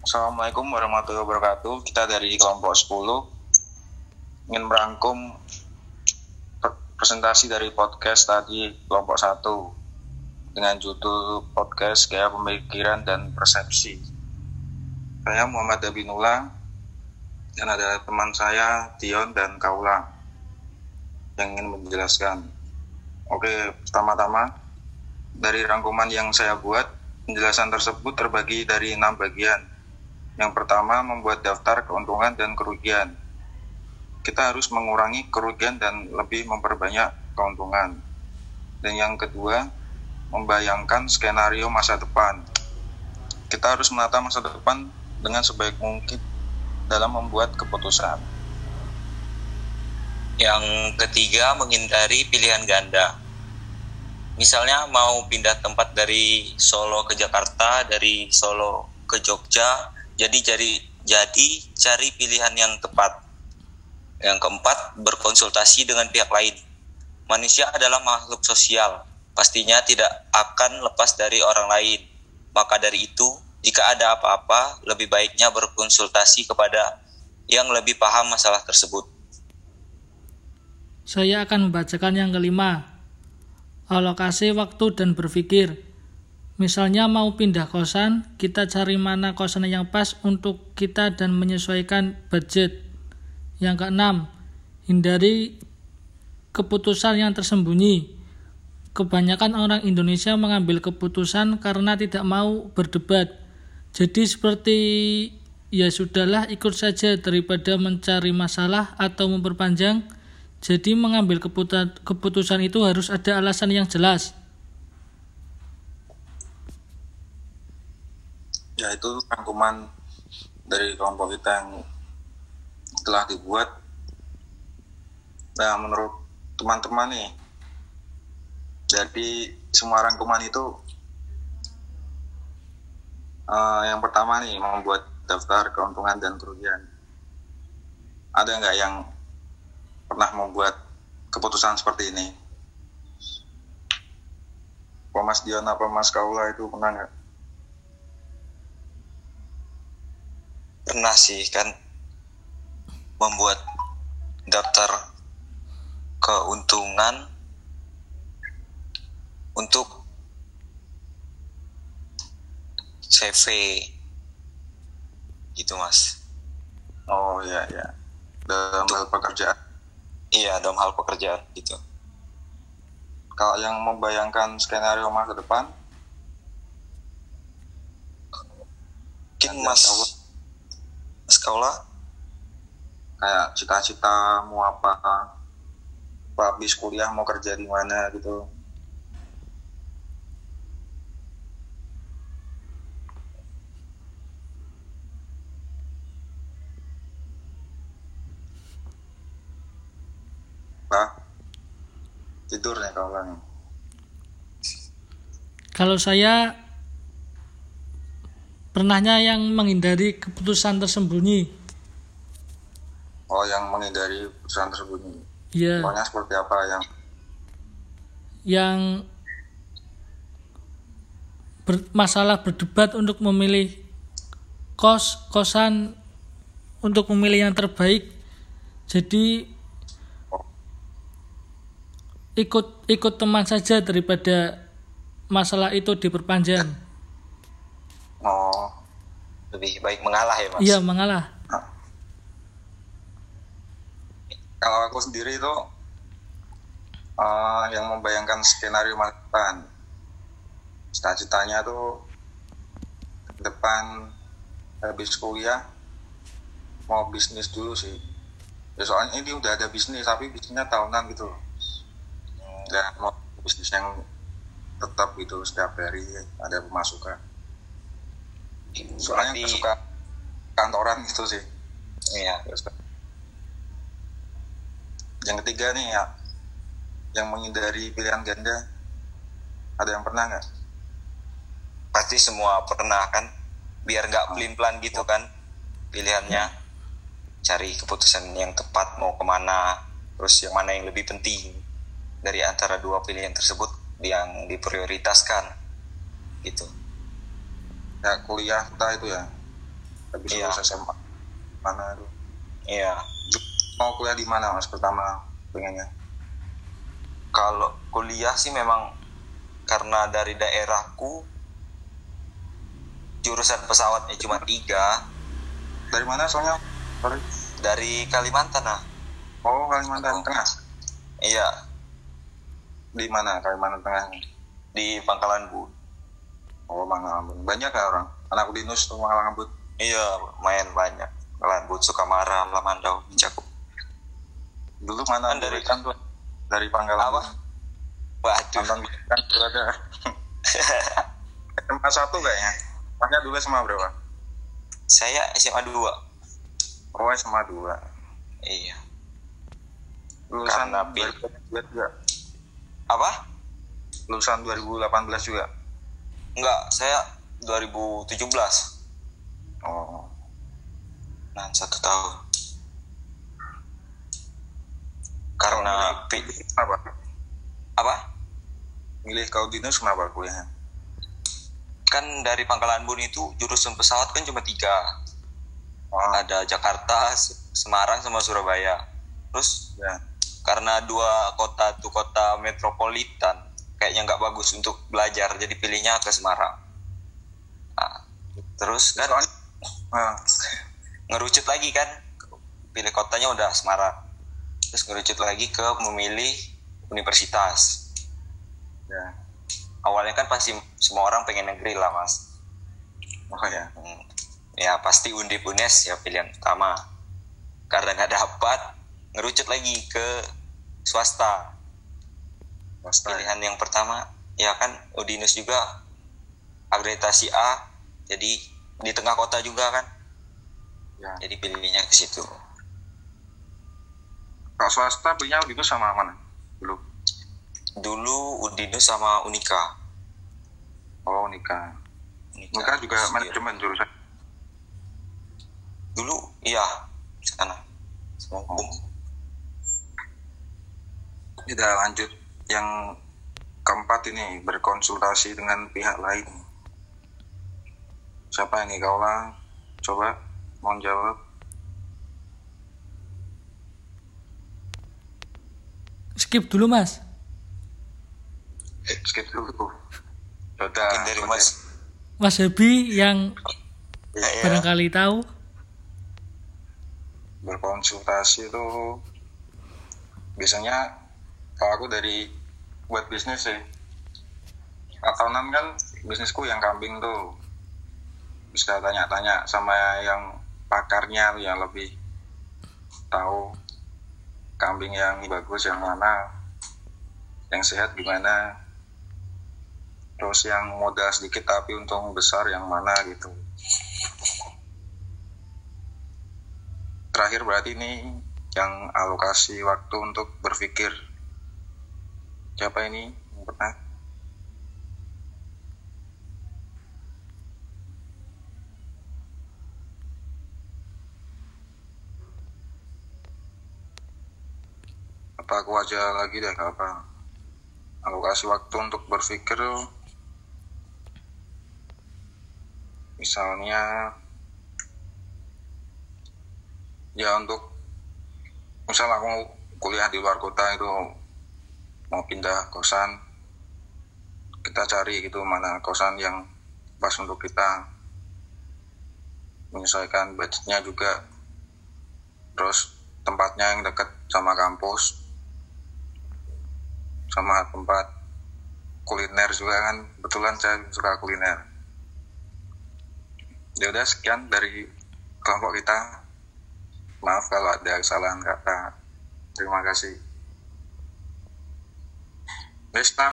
Assalamualaikum warahmatullahi wabarakatuh. Kita dari kelompok 10 ingin merangkum presentasi dari podcast tadi kelompok 1 dengan judul podcast gaya pemikiran dan persepsi. Saya Muhammad Abinullah dan ada teman saya Dion dan Kaula yang ingin menjelaskan. Oke, pertama-tama dari rangkuman yang saya buat, penjelasan tersebut terbagi dari enam bagian yang pertama, membuat daftar keuntungan dan kerugian. Kita harus mengurangi kerugian dan lebih memperbanyak keuntungan. Dan yang kedua, membayangkan skenario masa depan. Kita harus menata masa depan dengan sebaik mungkin dalam membuat keputusan. Yang ketiga, menghindari pilihan ganda. Misalnya mau pindah tempat dari Solo ke Jakarta, dari Solo ke Jogja, jadi cari jadi cari pilihan yang tepat. Yang keempat, berkonsultasi dengan pihak lain. Manusia adalah makhluk sosial, pastinya tidak akan lepas dari orang lain. Maka dari itu, jika ada apa-apa, lebih baiknya berkonsultasi kepada yang lebih paham masalah tersebut. Saya akan membacakan yang kelima. Alokasi waktu dan berpikir. Misalnya mau pindah kosan, kita cari mana kosan yang pas untuk kita dan menyesuaikan budget. Yang keenam, hindari keputusan yang tersembunyi. Kebanyakan orang Indonesia mengambil keputusan karena tidak mau berdebat. Jadi seperti ya sudahlah ikut saja daripada mencari masalah atau memperpanjang. Jadi mengambil keputusan itu harus ada alasan yang jelas. Ya itu rangkuman dari kelompok kita yang telah dibuat. Nah menurut teman-teman nih jadi semua rangkuman itu uh, yang pertama nih membuat daftar keuntungan dan kerugian. Ada nggak yang pernah membuat keputusan seperti ini? Pak Mas Dion apa Mas Kaula itu pernah nggak pernah sih kan membuat daftar keuntungan untuk CV gitu mas. Oh iya iya. Dalam untuk, hal pekerjaan. Iya dalam hal pekerjaan gitu. Kalau yang membayangkan skenario masa depan? Mungkin mas sekolah. Kayak cita-cita mau apa habis kuliah mau kerja di mana gitu. Bah, tidur nih. Kawan kalau saya Pernahnya yang menghindari keputusan tersembunyi. Oh, yang menghindari keputusan tersembunyi. Iya. Pokoknya seperti apa yang yang ber, masalah berdebat untuk memilih kos kosan untuk memilih yang terbaik. Jadi ikut ikut teman saja daripada masalah itu diperpanjang oh. Lebih baik mengalah ya mas? Iya mengalah. Nah. kalau aku sendiri itu uh, yang membayangkan skenario masa depan cita-citanya tuh depan habis kuliah mau bisnis dulu sih. Ya soalnya ini udah ada bisnis tapi bisnisnya tahunan gitu dan mau bisnis yang tetap gitu setiap hari ada pemasukan soalnya Berarti... suka kantoran gitu sih. Iya. Yang ketiga nih ya. Yang menghindari pilihan ganda. Ada yang pernah nggak? Pasti semua pernah kan? Biar nggak pelin pelan gitu kan? Pilihannya. Cari keputusan yang tepat mau ke mana terus yang mana yang lebih penting dari antara dua pilihan tersebut yang diprioritaskan. Gitu ya kuliah kita itu ya. Habis Iya. lulus SMA mana tuh iya. Mau kuliah di mana mas? Pertama pengennya. Kalau kuliah sih memang karena dari daerahku jurusan pesawatnya cuma tiga. Dari mana soalnya? Sorry. Dari Kalimantan nah oh Kalimantan Tengah. Iya. Di mana Kalimantan Tengah? Di Pangkalan Bun oh Mangga Ambon banyak ya orang. Anak Udinus tuh Mangga Ambon iya main banyak. Bun Sukamara Lamandau mencakup. Dulu mana Kan dari- kan tuh dari Pangkalan. Apa? Waduh. Kan tuh ada. SMA satu kayaknya. Masnya dulu SMA berapa? saya SMA 2 Oh SMA dua. Iya. Lulusan Karena pil- 2018 juga. Apa? Lulusan 2018 juga enggak saya 2017 Oh. Nah satu tahun. Karena Kenapa? apa? Milih kau Udinus kenapa kuliahnya? kan dari Pangkalan Bun itu jurusan pesawat kan cuma tiga. Oh, ada Jakarta Se- Semarang sama Surabaya. Terus ya. karena dua kota itu kota metropolitan kayaknya nggak bagus untuk belajar jadi pilihnya ke Semarang. Nah, terus kan Soalnya, ah, ngerucut lagi kan pilih kotanya udah Semarang. Terus ngerucut lagi ke memilih universitas. Ya. awalnya kan pasti semua orang pengen negeri lah mas. Oh ya. Hmm, ya pasti undip unes ya pilihan utama. Karena nggak dapat ngerucut lagi ke swasta Swasta ya. pilihan yang pertama ya kan Udinus juga akreditasi A jadi di tengah kota juga kan ya. jadi pilihnya ke situ Kalau swasta punya Udinus sama mana? Dulu. dulu Udinus sama Unika Oh Nika. Nika juga Terus dia- manajemen jurusan. dulu iya sana sama hukum Kita lanjut yang keempat ini berkonsultasi dengan pihak lain. Siapa ini kau lah? Coba mau jawab. Skip dulu mas. Eh, skip dulu. Sudah. Mungkin dari. Mas Mas Hebi yang ya, barangkali tahu. berkonsultasi itu biasanya kalau aku dari buat bisnis sih. Tahunan kan bisnisku yang kambing tuh. Bisa tanya-tanya sama yang pakarnya yang lebih tahu kambing yang bagus yang mana yang sehat gimana terus yang modal sedikit tapi untung besar yang mana gitu. Terakhir berarti ini yang alokasi waktu untuk berpikir siapa ini? Yang pernah? Apa aku aja lagi deh apa alokasi waktu untuk berpikir. Misalnya ya untuk misal aku kuliah di luar kota itu mau pindah kosan kita cari gitu mana kosan yang pas untuk kita. Menyesuaikan budgetnya juga. Terus tempatnya yang dekat sama kampus sama tempat kuliner juga kan. Kebetulan saya suka kuliner. Ya udah sekian dari kelompok kita. Maaf kalau ada kesalahan kata. Terima kasih Esta